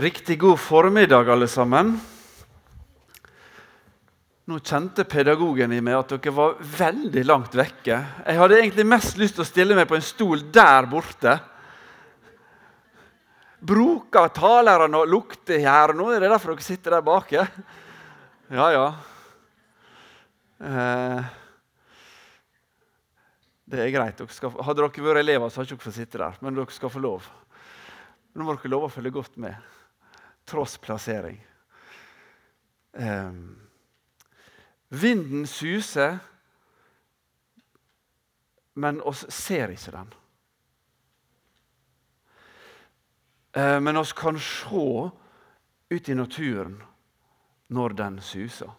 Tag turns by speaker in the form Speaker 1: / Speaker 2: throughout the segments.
Speaker 1: Riktig god formiddag, alle sammen. Nå kjente pedagogen i meg at dere var veldig langt vekke. Jeg hadde egentlig mest lyst til å stille meg på en stol der borte. Bruker talerne og lukter her nå? Er det derfor dere sitter der bak? Ja, ja. Eh, det er greit. Hadde dere vært elever, så hadde dere ikke fått sitte der. Men dere skal få lov. Nå må dere love å følge godt med tross plassering. Um, vinden suser, men oss ser ikke den. Uh, men oss kan se ut i naturen når den suser.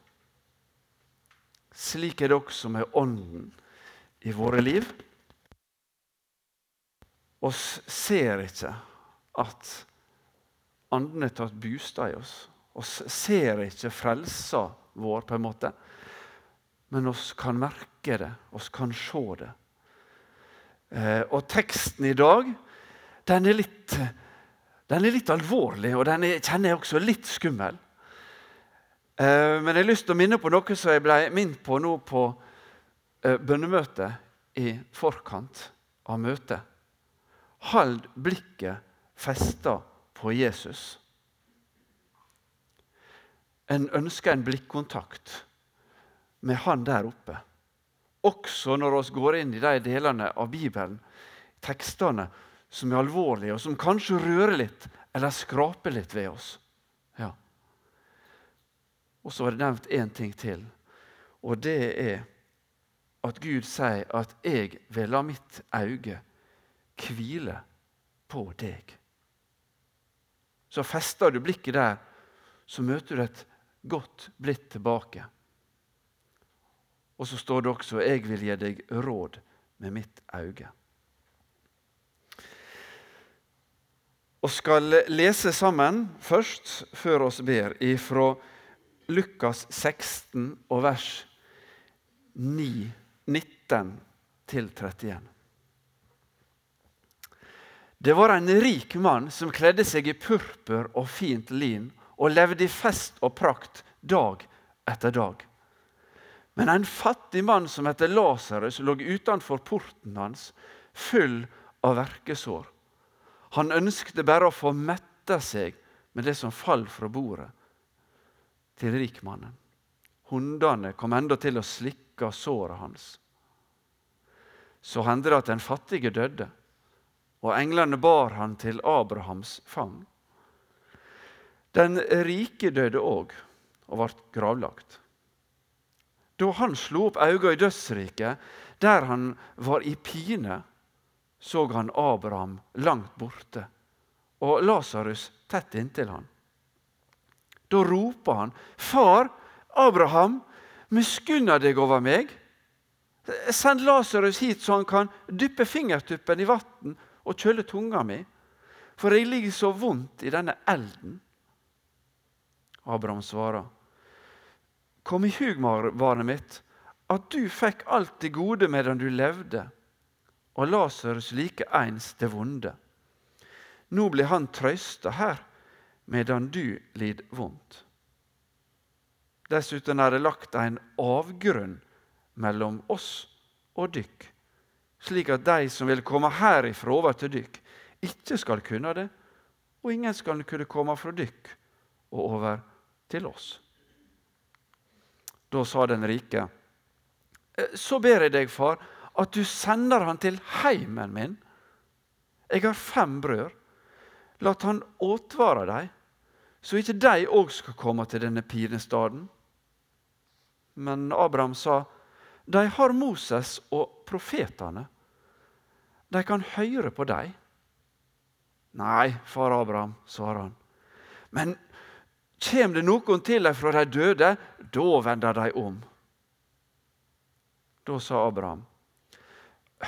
Speaker 1: Slik er det også med Ånden i våre liv. Oss ser ikke at Anden har tatt bostad i oss. Vi ser ikke frelsa vår, på en måte, men vi kan merke det, vi kan se det. Eh, og teksten i dag den er litt, den er litt alvorlig, og den er, kjenner jeg også litt skummel. Eh, men jeg har lyst til å minne på noe som jeg ble minnet på nå på eh, bønnemøtet i forkant av møtet. Hold blikket festa på Jesus. En ønsker en blikkontakt med han der oppe. Også når vi går inn i de delene av Bibelen, tekstene som er alvorlige, og som kanskje rører litt eller skraper litt ved oss. Ja. Og så var det nevnt én ting til, og det er at Gud sier at 'jeg vil la mitt øye hvile på deg'. Så fester du blikket der, så møter du et godt blitt tilbake. Og så står det også 'Jeg vil gi deg råd med mitt auge'. Og skal lese sammen først, før oss ber, ifra Lukas 16 og vers 9, 19 til 31. Det var en rik mann som kledde seg i purpur og fint lin og levde i fest og prakt dag etter dag. Men en fattig mann som heter Lasarus, lå utenfor porten hans, full av verkesår. Han ønskte bare å få mette seg med det som falt fra bordet til rikmannen. Hundene kom enda til å slikke såret hans. Så hendte det at den fattige døde og englene bar han til Abrahams fang. Den rike døde òg og ble gravlagt. Da han slo opp øynene i dødsriket, der han var i pine, så han Abraham langt borte og Lasarus tett inntil han. Da roper han, 'Far, Abraham, miskunna deg over meg.' Send Lasarus hit, så han kan dyppe fingertuppen i vann og kjøle tunga mi, for jeg ligger så vondt i denne elden. Abraham svarer, Kom i hug, barnet mitt, at du fikk alt det gode medan du levde, og Lasarus like ens det vonde. Nå blir han trøsta her, medan du lid vondt. Dessuten er det lagt en avgrunn mellom oss og dykk slik at de som vil komme herifra over til dykk, ikke skal kunne det, og ingen skal kunne komme fra dykk og over til oss. Da sa den rike, «Eh, så ber jeg deg, far, at du sender han til heimen min. Jeg har fem brød. La han åtvare dem, så ikke de òg skal komme til denne pinestaden. Men Abraham sa, de har Moses og profetene. De kan høre på dem. Nei, far Abraham, svarer han. Men kommer det noen til dem fra de døde, da vender de om. Da sa Abraham,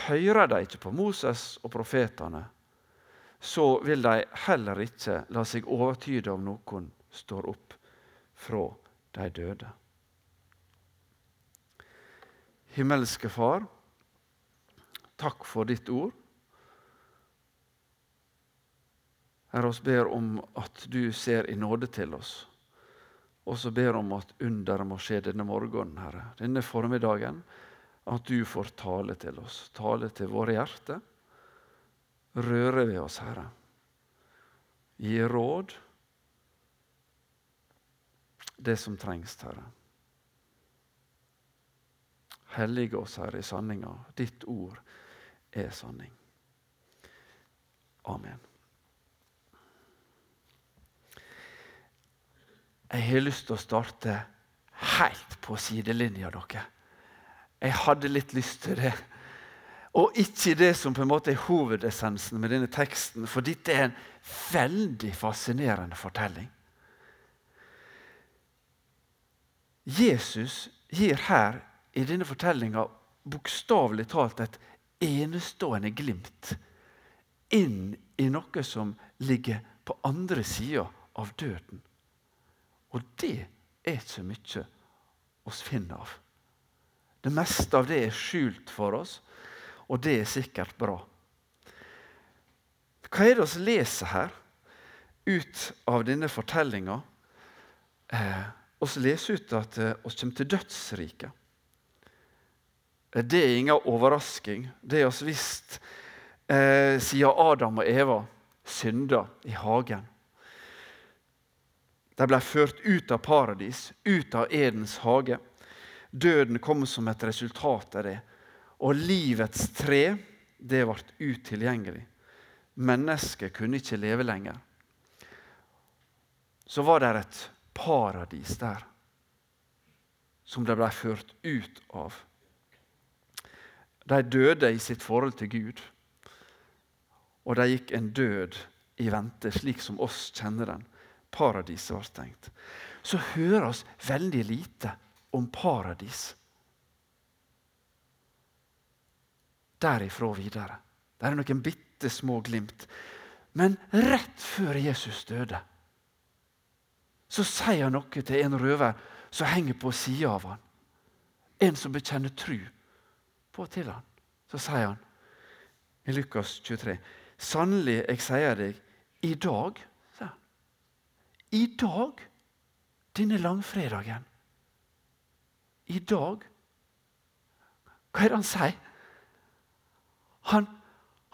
Speaker 1: hører de ikke på Moses og profetene, så vil de heller ikke la seg overtyde om noen står opp fra de døde. Himmelske Far, takk for ditt ord. Herre, oss ber om at du ser i nåde til oss. Og så ber om at underet må skje denne morgenen, Herre. Denne formiddagen. At du får tale til oss, tale til våre hjerter. Røre ved oss, Herre. Gi råd. Det som trengs, Herre. Hellige oss, Herre, i sanninga. Ditt ord er sanning. Amen. Jeg har lyst til å starte helt på sidelinja, dere. Jeg hadde litt lyst til det. Og ikke det som på en måte er hovedessensen med denne teksten, for dette er en veldig fascinerende fortelling. Jesus gir her i denne fortellinga bokstavelig talt et enestående glimt inn i noe som ligger på andre sida av døden. Og det er ikke så mye oss finner av. Det meste av det er skjult for oss, og det er sikkert bra. Hva er det vi leser her ut av denne fortellinga? Eh, vi leser ut at vi eh, kommer til dødsriket. Det er ingen overrasking. Det har vi visst eh, siden Adam og Eva synda i hagen. De ble ført ut av paradis, ut av Edens hage. Døden kom som et resultat av det. Og livets tre det ble utilgjengelig. Mennesket kunne ikke leve lenger. Så var det et paradis der som de ble ført ut av. De døde i sitt forhold til Gud, og de gikk en død i vente, slik som oss kjenner den. Paradiset var stengt. Så hører oss veldig lite om paradis. Derifra videre. Det er noen bitte små glimt. Men rett før Jesus døde, så sier han noe til en røver som henger på sida av han. En som bekjenner tru på til han. Så sier han i Lukas 23.: Sannelig, jeg sier deg, i dag sier han, I dag, denne langfredagen I dag Hva er det han sier? Han,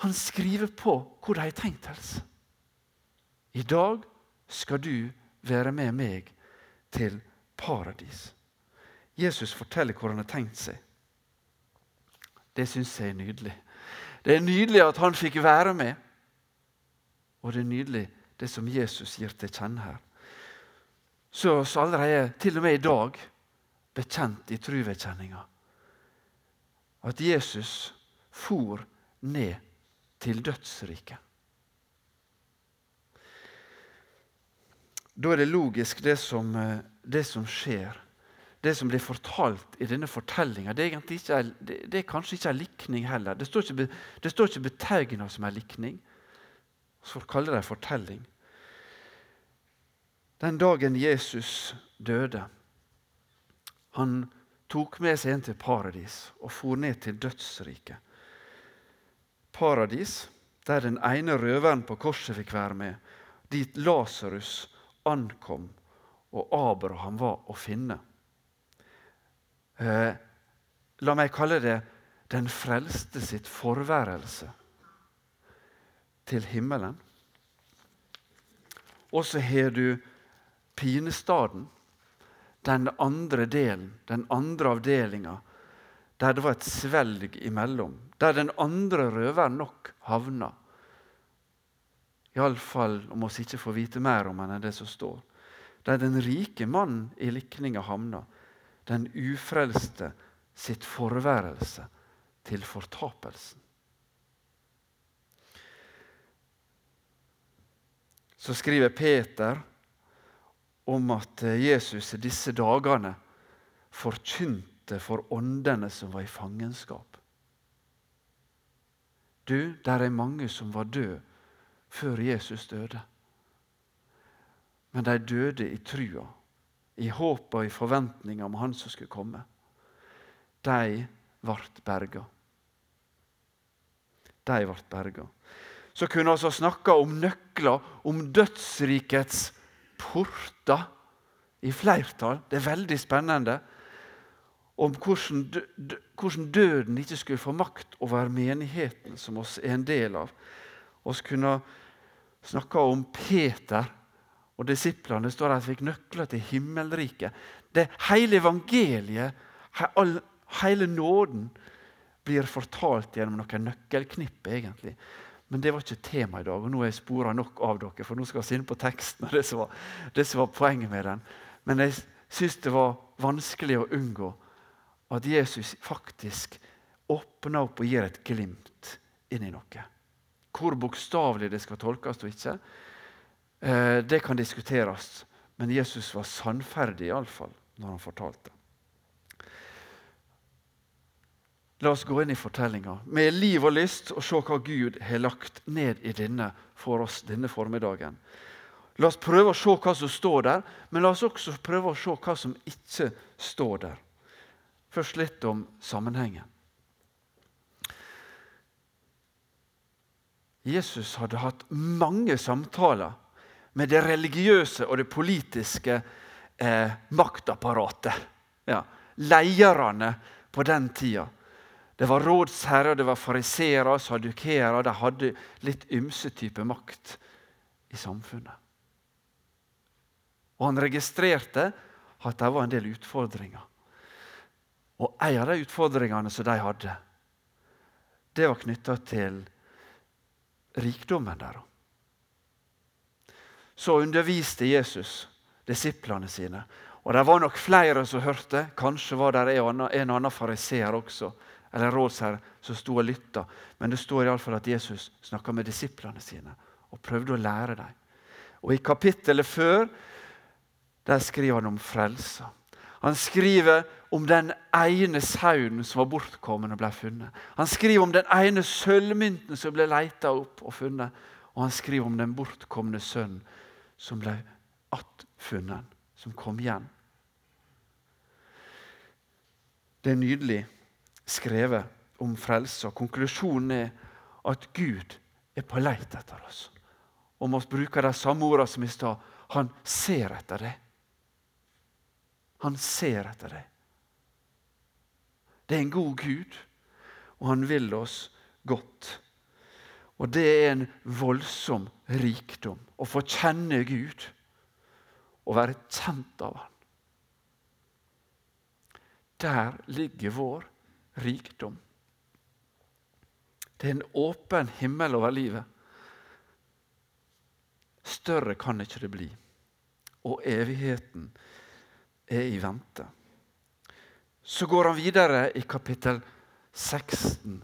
Speaker 1: han skriver på hvor de har tenkt helst. I dag skal du være med meg til paradis. Jesus forteller hvor han har tenkt seg. Det syns jeg er nydelig. Det er nydelig at han fikk være med. Og det er nydelig det som Jesus gir til kjenne her. Så oss allerede, til og med i dag, bekjent i truvedkjenninga At Jesus for ned til dødsriket. Da er det logisk, det som, eh, det som skjer det som blir fortalt i denne fortellinga, det, det, det, er kanskje ikke en likning heller. Det står ikke, det står ikke betegna som en likning. Så kaller det fortelling. Den dagen Jesus døde Han tok med seg en til paradis og for ned til dødsriket. Paradis, der den ene røveren på korset fikk være med, dit Lasarus ankom og Abraham var å finne. Eh, la meg kalle det den frelste sitt forværelse til himmelen. Og så har du pinestaden, den andre delen, den andre avdelinga, der det var et svelg imellom. Der den andre røveren nok havna. Iallfall om oss ikke får vite mer om han enn det som står. Der den rike mannen i likninga havna den ufrelste sitt forværelse til fortapelsen. Så skriver Peter om at Jesus i disse dagene forkynte for åndene som var i fangenskap. Du, der er mange som var døde før Jesus døde. Men de døde i trua i håp og i forventning om Han som skulle komme. De ble berga. De ble berga. så kunne vi snakke om nøkler, om dødsrikets porter i flertall. Det er veldig spennende. Om hvordan, hvordan døden ikke skulle få makt over menigheten som oss er en del av. Vi kunne snakke om Peter og disiplene. Står at de fikk nøkler til himmelriket. Det Hele evangeliet, hele nåden, blir fortalt gjennom noen nøkkelknipp. egentlig. Men det var ikke tema i dag, og nå har jeg spora nok av dere. for nå skal vi inn på teksten og det som var, det som var poenget med den. Men jeg syns det var vanskelig å unngå at Jesus faktisk åpner opp og gir et glimt inn i noe. Hvor bokstavelig det skal tolkes og ikke, det kan diskuteres. Men Jesus var sannferdig iallfall når han fortalte. La oss gå inn i fortellinga med liv og lyst og se hva Gud har lagt ned i denne for oss denne formiddagen. La oss prøve å se hva som står der, men la oss også prøve å se hva som ikke står der. Først litt om sammenhengen. Jesus hadde hatt mange samtaler med det religiøse og det politiske eh, maktapparatet. Ja, lederne på den tida. Det var rådsherrer, det var fariseere, sadukeere. De hadde litt ymse type makt i samfunnet. Og han registrerte at det var en del utfordringer. Og en av de utfordringene som de hadde, det var knytta til rikdommen deres. Så underviste Jesus disiplene sine. Og det var nok flere som hørte. Kanskje var det en og annen fariseer også eller rådsherre som sto og lytta. Men det står iallfall at Jesus snakka med disiplene sine og prøvde å lære dem. Og I kapittelet før der skriver han om frelsa. Han skriver om den ene sauen som var bortkommen og ble funnet. Han skriver om den ene sølvmynten som ble leita opp og funnet. Og han skriver om den bortkomne sønnen som ble attfunnet, som kom igjen. Det er nydelig skrevet om frelse. og Konklusjonen er at Gud er på leit etter oss. Om vi bruker de samme ordene som i stad han ser etter det. Han ser etter det. Det er en god Gud, og han vil oss godt. Og det er en voldsom rikdom å få kjenne Gud og være kjent av Han. Der ligger vår rikdom. Det er en åpen himmel over livet. Større kan ikke det bli. Og evigheten er i vente. Så går han videre i kapittel 16.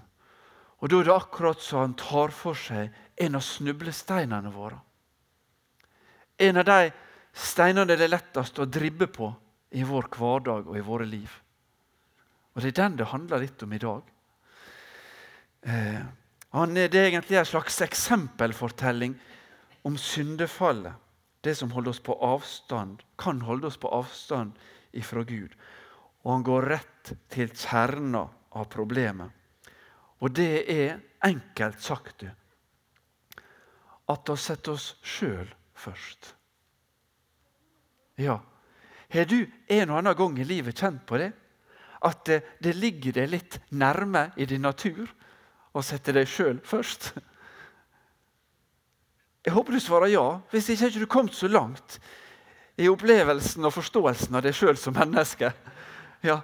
Speaker 1: Og Da er det akkurat så han tar for seg en av snublesteinene våre. En av de steinene det er lettest å dribbe på i vår hverdag og i våre liv. Og Det er den det handler litt om i dag. Eh, han, det er egentlig en slags eksempelfortelling om syndefallet. Det som holder oss på avstand, kan holde oss på avstand ifra Gud. Og han går rett til kjerna av problemet. Og det er enkelt sagt at vi setter oss sjøl først. Ja, har du en og annen gang i livet kjent på det? at det, det ligger deg litt nærme i din natur å sette deg sjøl først? Jeg håper du svarer ja. Hvis ikke har du kommet så langt i opplevelsen og forståelsen av deg sjøl som menneske. Ja.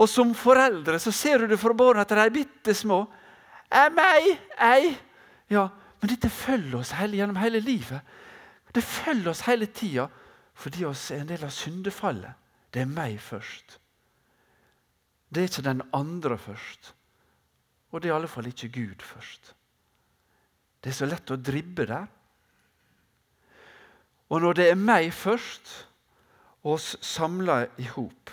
Speaker 1: Og som foreldre så ser du det for barna at de er bitte små. «Er meg, ei. Ja, Men dette følger oss hele, gjennom hele livet. Det følger oss hele tida fordi vi er en del av syndefallet. Det er meg først. Det er ikke den andre først. Og det er i alle fall ikke Gud først. Det er så lett å dribbe der. Og når det er meg først, og oss samla i hop,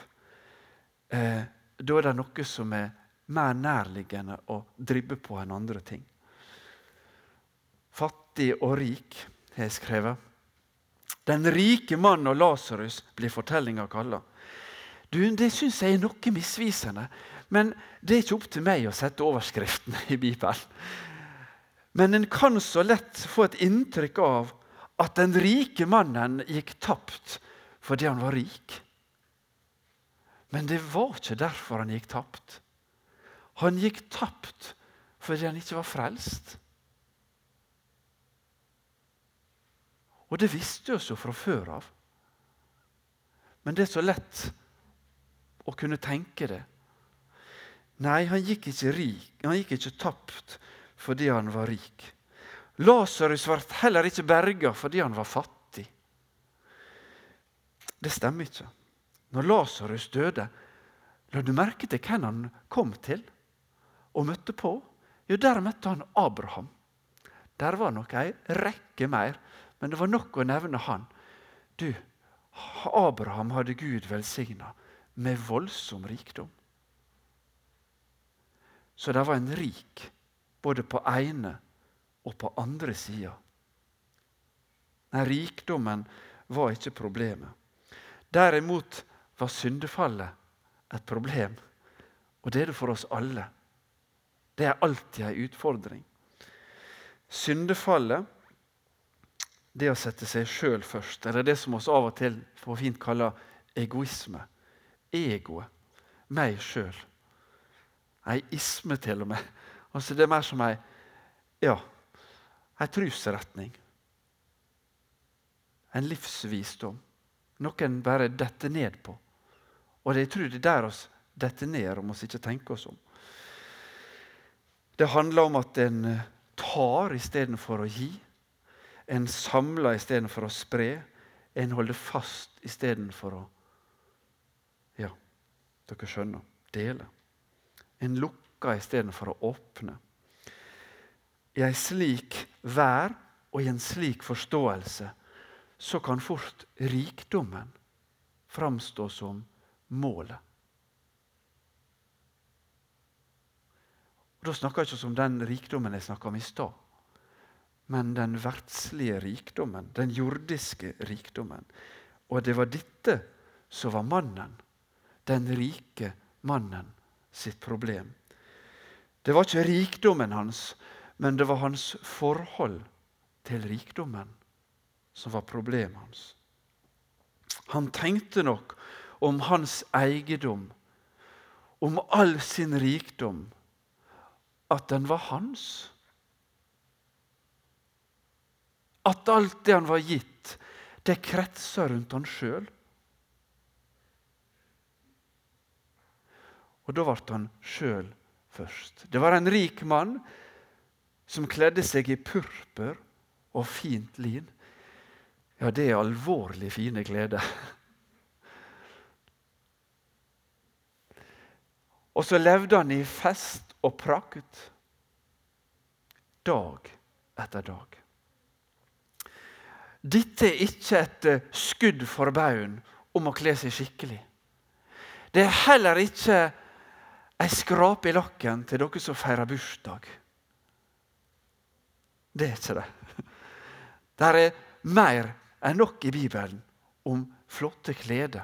Speaker 1: eh, da er det noe som er mer nærliggende å dribbe på enn andre ting. Fattig og rik, har jeg skrevet. Den rike mann og Lasarus blir fortellinga kalla. Det syns jeg er noe misvisende. Men det er ikke opp til meg å sette overskriften i Bibelen. Men en kan så lett få et inntrykk av at den rike mannen gikk tapt fordi han var rik. Men det var ikke derfor han gikk tapt. Han gikk tapt fordi han ikke var frelst. Og det visste vi jo fra før av. Men det er så lett å kunne tenke det. Nei, han gikk ikke rik, han gikk ikke tapt fordi han var rik. Lasarus ble heller ikke berga fordi han var fattig. Det stemmer ikke. Når Lasarus døde, la du merke til hvem han kom til og møtte på? Jo, der møtte han Abraham. Der var nok ei rekke mer, men det var nok å nevne han. Du, Abraham hadde Gud velsigna med voldsom rikdom. Så det var en rik både på ene og på andre sida. Nei, rikdommen var ikke problemet. Derimot var syndefallet et problem. Og det er det for oss alle. Det er alltid en utfordring. Syndefallet, det å sette seg sjøl først, eller det som vi av og til på fint kaller egoisme. Egoet. Meg sjøl. Ei isme, til og med. Altså, det er mer som ei ja, ei trosretning. En livsvisdom. Noen bare detter ned på. Og jeg tror det er der oss detter ned om oss ikke tenker oss om. Det handler om at en eh, tar istedenfor å gi. En samler istedenfor å spre. En holder fast istedenfor å Ja, dere skjønner dele. En lukker istedenfor å åpne. I en slik vær og i en slik forståelse så kan fort rikdommen framstå som målet. Og Da snakker jeg ikke om den rikdommen jeg snakka om i stad, men den verdslige rikdommen, den jordiske rikdommen. Og det var dette som var mannen, den rike mannen, sitt problem. Det var ikke rikdommen hans, men det var hans forhold til rikdommen som var problemet hans. Han tenkte nok om hans eiendom, om all sin rikdom, at den var hans. At alt det han var gitt, det kretsa rundt han sjøl. Og da ble han sjøl først. Det var en rik mann som kledde seg i purpur og fint lin. Ja, det er alvorlig fine klær. Og så levde han i fest og prakt dag etter dag. Dette er ikke et eh, skudd for baugen om å kle seg skikkelig. Det er heller ikke ei skrape i lakken til dere som feirer bursdag. Det er ikke det. Det er mer enn nok i Bibelen om flotte klær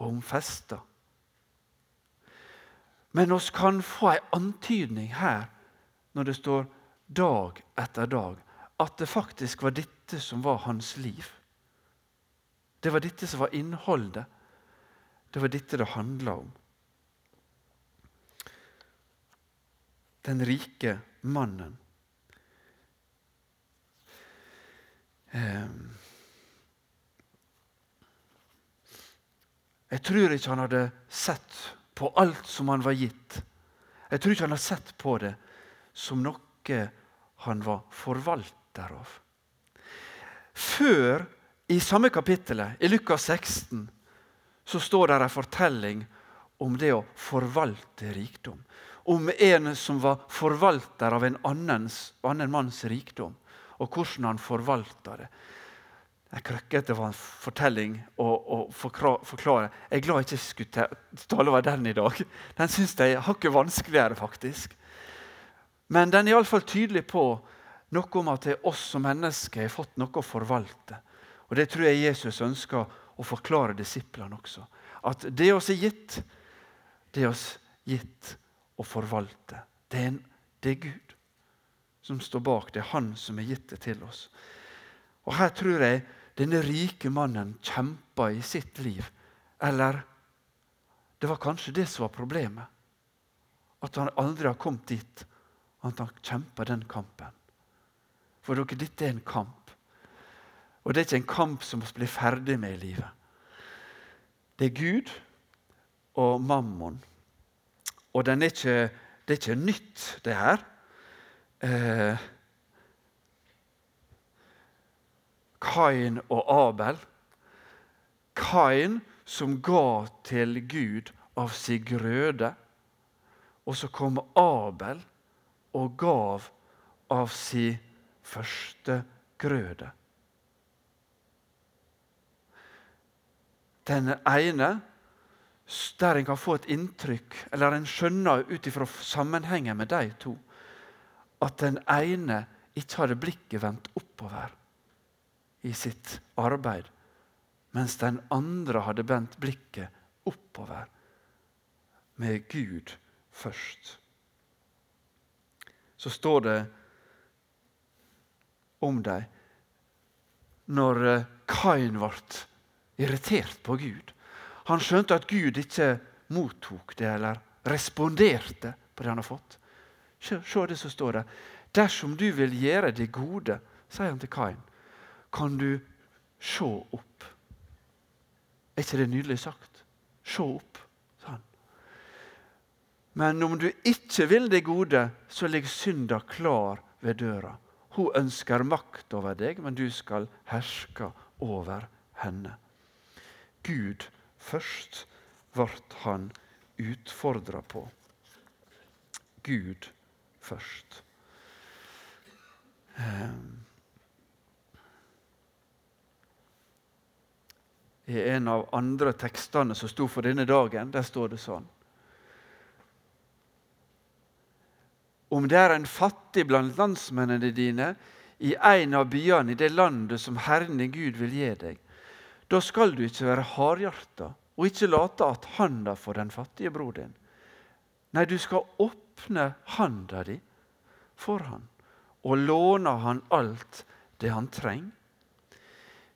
Speaker 1: og om fester. Men oss kan få en antydning her, når det står dag etter dag, at det faktisk var dette som var hans liv. Det var dette som var innholdet. Det var dette det handla om. Den rike mannen. Ehm. Jeg tror ikke han hadde sett på alt som han var gitt. Jeg tror ikke han har sett på det som noe han var forvalter av. Før, i samme kapittelet, i Lukas 16, så står det en fortelling om det å forvalte rikdom. Om en som var forvalter av en annens, annen manns rikdom og hvordan han forvalta det. Er krøkkete for en fortelling å forklare. Jeg er glad jeg ikke skulle tale over den i dag. Den syns jeg har ikke vanskeligere, faktisk. Men den er iallfall tydelig på noe om at det er oss som mennesker har fått noe å forvalte. Og Det tror jeg Jesus ønsker å forklare disiplene også. At det oss er gitt, det er oss gitt å forvalte. Det er, en, det er Gud. som står bak. Det er Han som har gitt det til oss. Og Her tror jeg denne rike mannen kjempa i sitt liv. Eller det var kanskje det som var problemet. At han aldri har kommet dit at han kjempa den kampen. For dere, dette er en kamp. Og det er ikke en kamp som vi blir ferdig med i livet. Det er Gud og mammon. Og er ikke, det er ikke nytt, det her. Eh, Kain og Abel. Kain som ga til Gud av sin grøde. Og så kom Abel og gav av sin første grøde. Den ene der en kan få et inntrykk, eller en skjønner ut ifra sammenhengen med de to, at den ene ikke hadde blikket vendt oppover i sitt arbeid, mens den andre hadde vendt blikket oppover, med Gud først. Så står det om dem når eh, Kain ble irritert på Gud. Han skjønte at Gud ikke mottok det eller responderte på det han har fått. Se, det som står der. Dersom du vil gjøre det gode, sier han til Kain, kan du se opp. Er ikke det nydelig sagt? Se opp, han. Men om du ikke vil det gode, så ligger synda klar ved døra. Hun ønsker makt over deg, men du skal herske over henne. Gud først ble han utfordra på. Gud først. Ehm. I en av andre tekstene som sto for denne dagen, der står det sånn Om det er en fattig blant landsmennene dine i en av byene i det landet som Herren din Gud vil gi deg, da skal du ikke være hardhjerta og ikke late at handa for den fattige bror din. Nei, du skal åpne handa di for han og låne han alt det han trenger.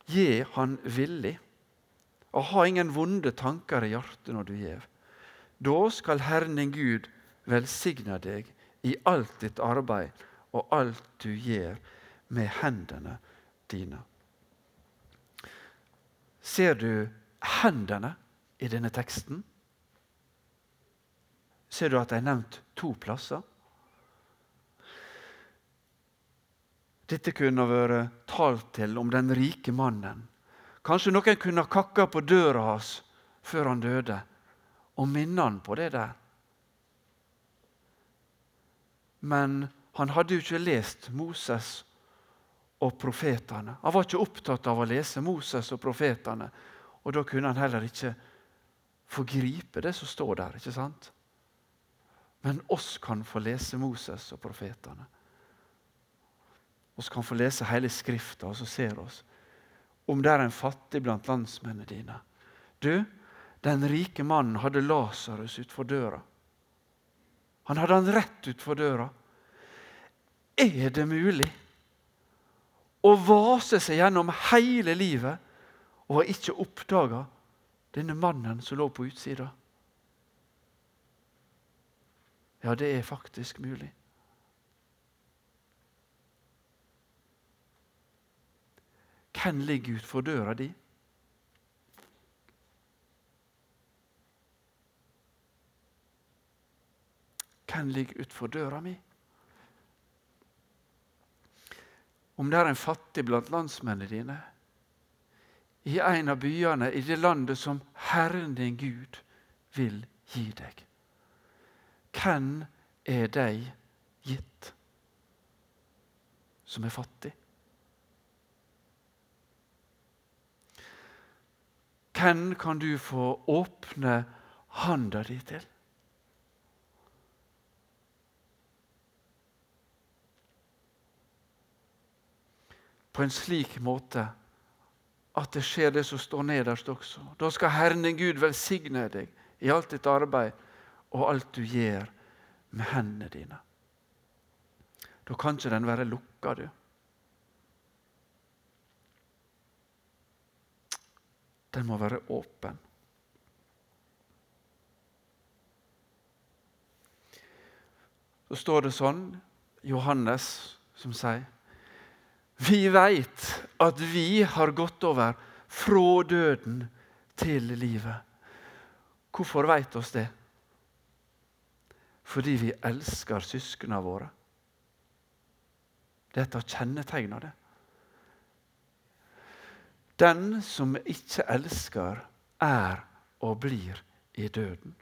Speaker 1: Gi han villig, og ha ingen vonde tanker i hjertet når du gjev. Da skal Herren din Gud velsigne deg i alt ditt arbeid og alt du gjør med hendene dine. Ser du hendene i denne teksten? Ser du at de er nevnt to plasser? Dette kunne vært talt til om den rike mannen. Kanskje noen kunne ha kakka på døra hans før han døde, og minne han på det der. Men han hadde jo ikke lest Moses og profetene. Han var ikke opptatt av å lese Moses og profetene. Og da kunne han heller ikke få gripe det som står der. ikke sant? Men oss kan få lese Moses og profetene. Vi kan få lese hele Skrifta, og så ser oss om det er en fattig blant landsmennene dine. Du, den rike mannen hadde Lasarus utfor døra. Han hadde han rett utfor døra. Er det mulig? å vase seg gjennom hele livet og ikke oppdaga denne mannen som lå på utsida. Ja, det er faktisk mulig. Hvem ligger utenfor døra di? Hvem ligger utenfor døra mi? om det er en fattig blant landsmennene dine, i en av byene i det landet som Herren din Gud vil gi deg. Hvem er deg gitt som er fattig? Hvem kan du få åpne handa di til? på en slik måte at det skjer det som står nederst også. Da skal Herren din Gud velsigne deg i alt ditt arbeid og alt du gjør med hendene dine. da kan ikke den være lukka, du. Den må være åpen. Så står det sånn, Johannes som sier Vi veit at vi har gått over fra døden til livet. Hvorfor veit oss det? Fordi vi elsker søsknene våre. Dette kjennetegner det. Den som ikke elsker, er og blir i døden.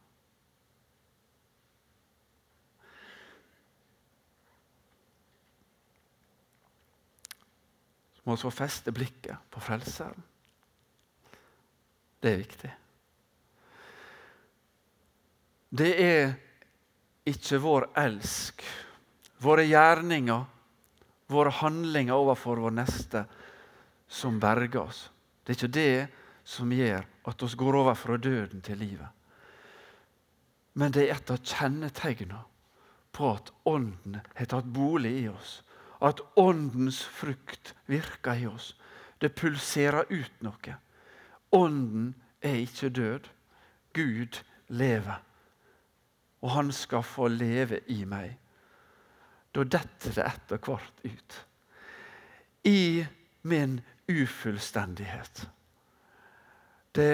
Speaker 1: Så må vi feste blikket på Frelseren. Det er viktig. Det er ikke vår elsk, våre gjerninger, våre handlinger overfor vår neste som berger oss. Det er ikke det som gjør at vi går over fra døden til livet. Men det er et av kjennetegnene på at Ånden har tatt bolig i oss. At Åndens frukt virker i oss. Det pulserer ut noe. Ånden er ikke død. Gud lever. Og han skal få leve i meg. Da detter det etter hvert ut. I min ufullstendighet. Det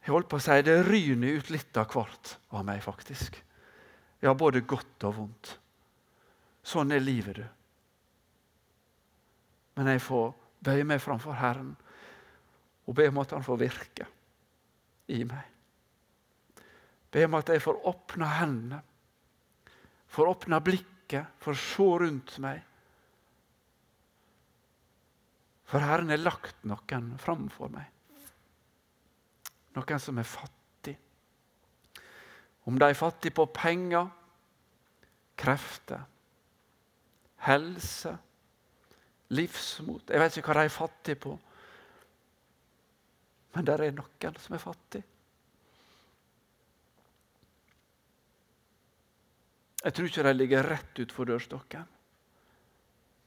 Speaker 1: jeg holdt på å si, det ryner ut litt av hvert av meg, faktisk. Ja, både godt og vondt. Sånn er livet, du. Men jeg får bøye meg framfor Herren og be om at Han får virke i meg. Be om at jeg får åpne hendene, får åpne blikket, får se rundt meg for Herren har lagt noen framfor meg. Noen som er fattig. Om de er fattige på penger, krefter, helse, livsmot Jeg vet ikke hva de er fattige på. Men det er noen som er fattig. Jeg tror ikke de ligger rett utfor dørstokken,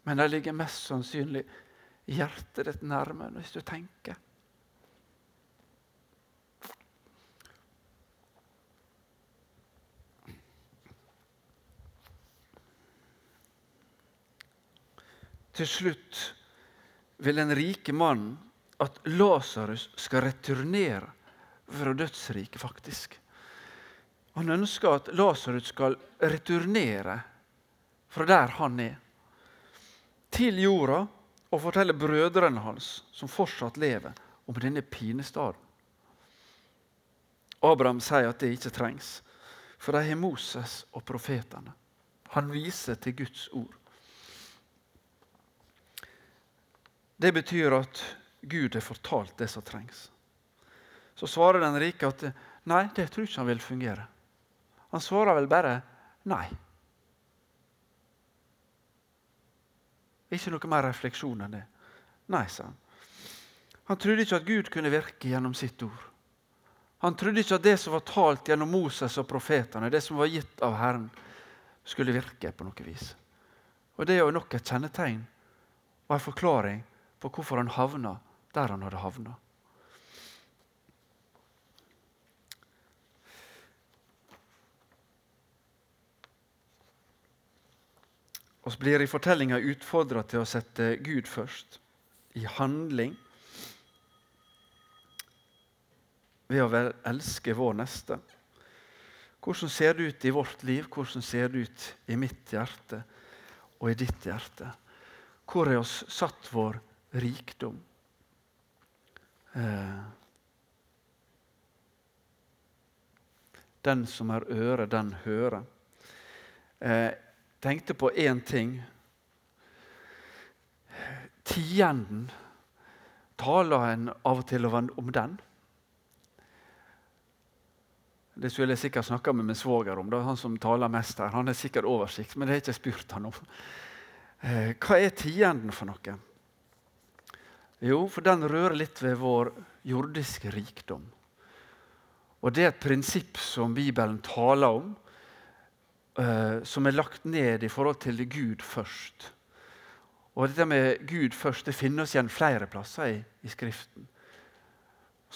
Speaker 1: men de ligger mest sannsynlig hjertet ditt nærme hvis du tenker. Til slutt vil den rike mannen at Lasarus skal returnere fra dødsriket, faktisk. Han ønsker at Lasarus skal returnere fra der han er, til jorda og forteller brødrene hans, som fortsatt lever, om denne pinestaden. Abraham sier at det ikke trengs, for de har Moses og profetene. Han viser til Guds ord. Det betyr at Gud har fortalt det som trengs. Så svarer den rike at nei, det tror ikke han vil fungere. Han svarer vel bare nei. Ikke noe mer refleksjon enn det. Nei, sa han. Han trodde ikke at Gud kunne virke gjennom sitt ord. Han trodde ikke at det som var talt gjennom Moses og profetene, det som var gitt av Herren, skulle virke på noe vis. Og Det er jo nok et kjennetegn og en forklaring på hvorfor han havna der han hadde havna. Vi blir i fortellinga utfordra til å sette Gud først, i handling. Ved å elske vår neste. Hvordan ser det ut i vårt liv? Hvordan ser det ut i mitt hjerte og i ditt hjerte? Hvor er oss satt vår rikdom? Eh, den som har øre, den hører. Tenkte på én ting. Tienden. Taler en av og til om den? Det skulle jeg sikkert snakka med min svoger om. Det er han som taler mest her. Han har sikkert oversikt, men det har jeg ikke spurt han om. Eh, hva er tienden for noe? Jo, for den rører litt ved vår jordiske rikdom. Og Det er et prinsipp som Bibelen taler om, som er lagt ned i forhold til Gud først. Og dette med Gud først det finnes igjen flere plasser i, i Skriften.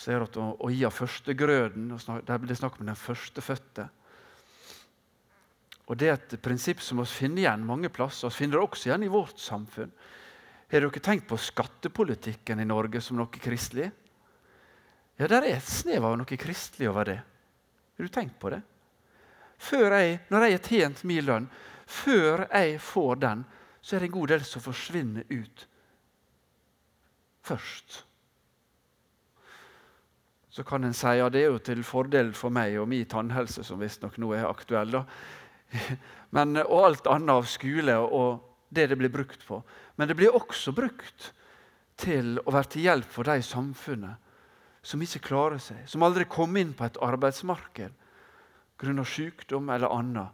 Speaker 1: Er det å, å gi av førstegrøden. Der blir det snakk om den førstefødte. Og Det er et prinsipp som vi finner igjen mange plasser. Vi finner det også igjen i vårt samfunn. Har dere tenkt på skattepolitikken i Norge som noe kristelig? Ja, der er et snev av noe kristelig over det. Har du tenkt på det? Jeg, når jeg har tjent min lønn, før jeg får den, så er det en god del som forsvinner ut først. Så kan en si ja, det er jo til fordel for meg og min tannhelse, som visstnok nå er aktuell. da. Men, og alt annet av skole og det det blir brukt på. Men det blir også brukt til å være til hjelp for de i samfunnet som ikke klarer seg, som aldri kom inn på et arbeidsmarked grunnet sykdom eller annet,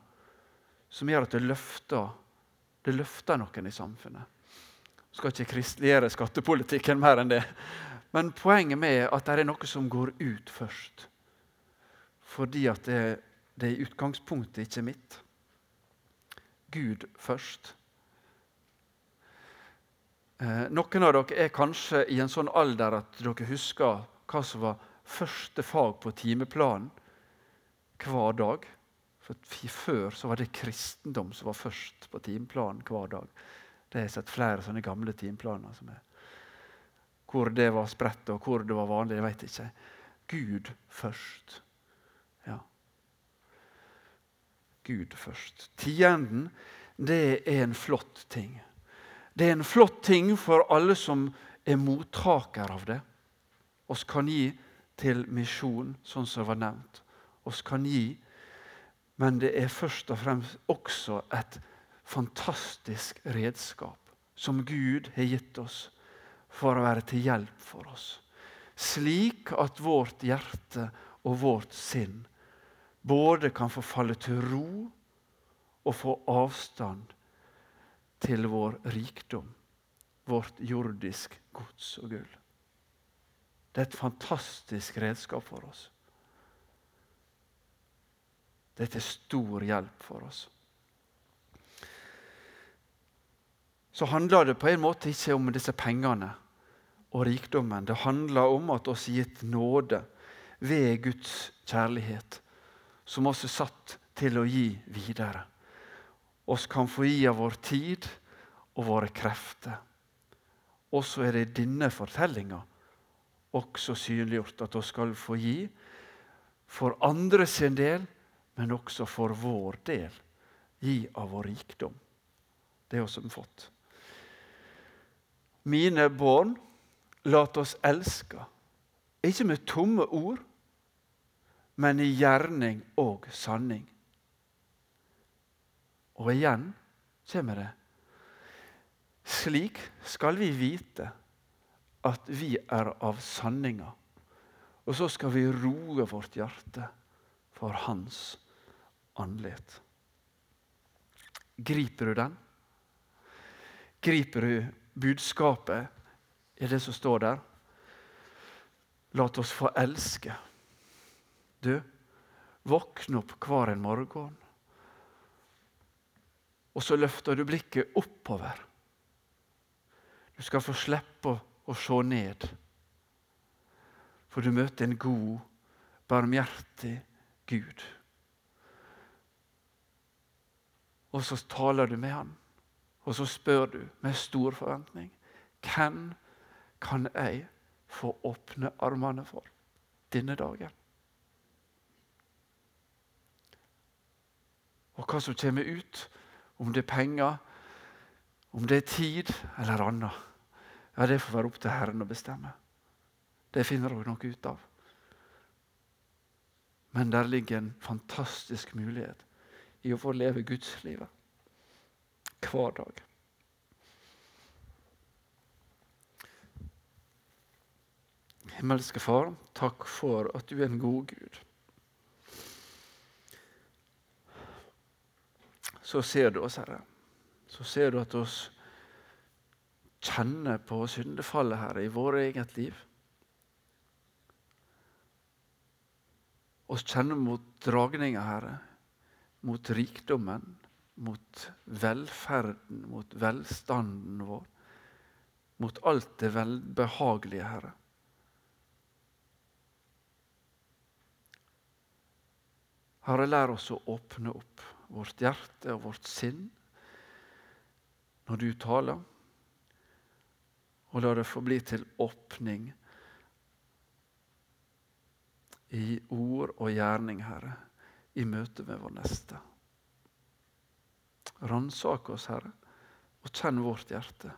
Speaker 1: som gjør at det løfter, det løfter noen i samfunnet. Jeg skal ikke kristeliggjøre skattepolitikken mer enn det. Men poenget med at det er noe som går ut først. Fordi at det, det er i utgangspunktet ikke mitt. Gud først. Eh, noen av dere er kanskje i en sånn alder at dere husker hva som var første fag på timeplanen hver dag. For Før så var det kristendom som var først på timeplanen hver dag. Det har jeg sett flere sånne gamle timeplaner. som er. Hvor det var spredt og hvor det var vanlig, jeg vet ikke. Gud først. Ja. Gud først. Tienden, det er en flott ting. Det er en flott ting for alle som er mottaker av det. Oss kan gi til misjon, sånn som var nevnt. Oss kan gi, men det er først og fremst også et fantastisk redskap som Gud har gitt oss for å være til hjelp for oss. Slik at vårt hjerte og vårt sinn både kan få falle til ro og få avstand til vår rikdom, vårt jordisk gods og gull. Det er et fantastisk redskap for oss. Det er til stor hjelp for oss. Så handler det på en måte ikke om disse pengene og rikdommen. Det handler om at oss gitt nåde ved Guds kjærlighet, som oss er satt til å gi videre oss kan få gi av vår tid og våre krefter. Og så er det i denne fortellinga også synliggjort at vi skal få gi for andre sin del, men også for vår del. Gi av vår rikdom. Det har vi fått. Mine barn, lat oss elske, ikke med tomme ord, men i gjerning og sanning. Og igjen kommer det. Slik skal vi vite at vi er av sanninga. Og så skal vi roe vårt hjerte for Hans andlet. Griper du den? Griper du budskapet i det som står der? La oss få elske. Du, våkne opp hver en morgen og så løfter du blikket oppover. Du skal få slippe å se ned. For du møter en god, barmhjertig Gud. Og så taler du med han, og så spør du med stor forventning hvem kan jeg få åpne armene for denne dagen? Og hva som kommer ut, om det er penger, om det er tid eller annet. Ja, Det får være opp til Herren å bestemme. Det finner dere noe ut av. Men der ligger en fantastisk mulighet i å få leve gudslivet hver dag. Himmelske Far, takk for at du er en god Gud. så ser du oss, Herre. Så ser du at oss kjenner på syndefallet, Herre, i vårt eget liv. Oss kjenner mot dragninga, Herre, mot rikdommen, mot velferden, mot velstanden vår, mot alt det velbehagelige, Herre. Herre, lær oss å åpne opp vårt hjerte og vårt sinn når du taler, og la det få bli til åpning i ord og gjerning, Herre, i møte med vår neste. Ransak oss, Herre, og kjenn vårt hjerte.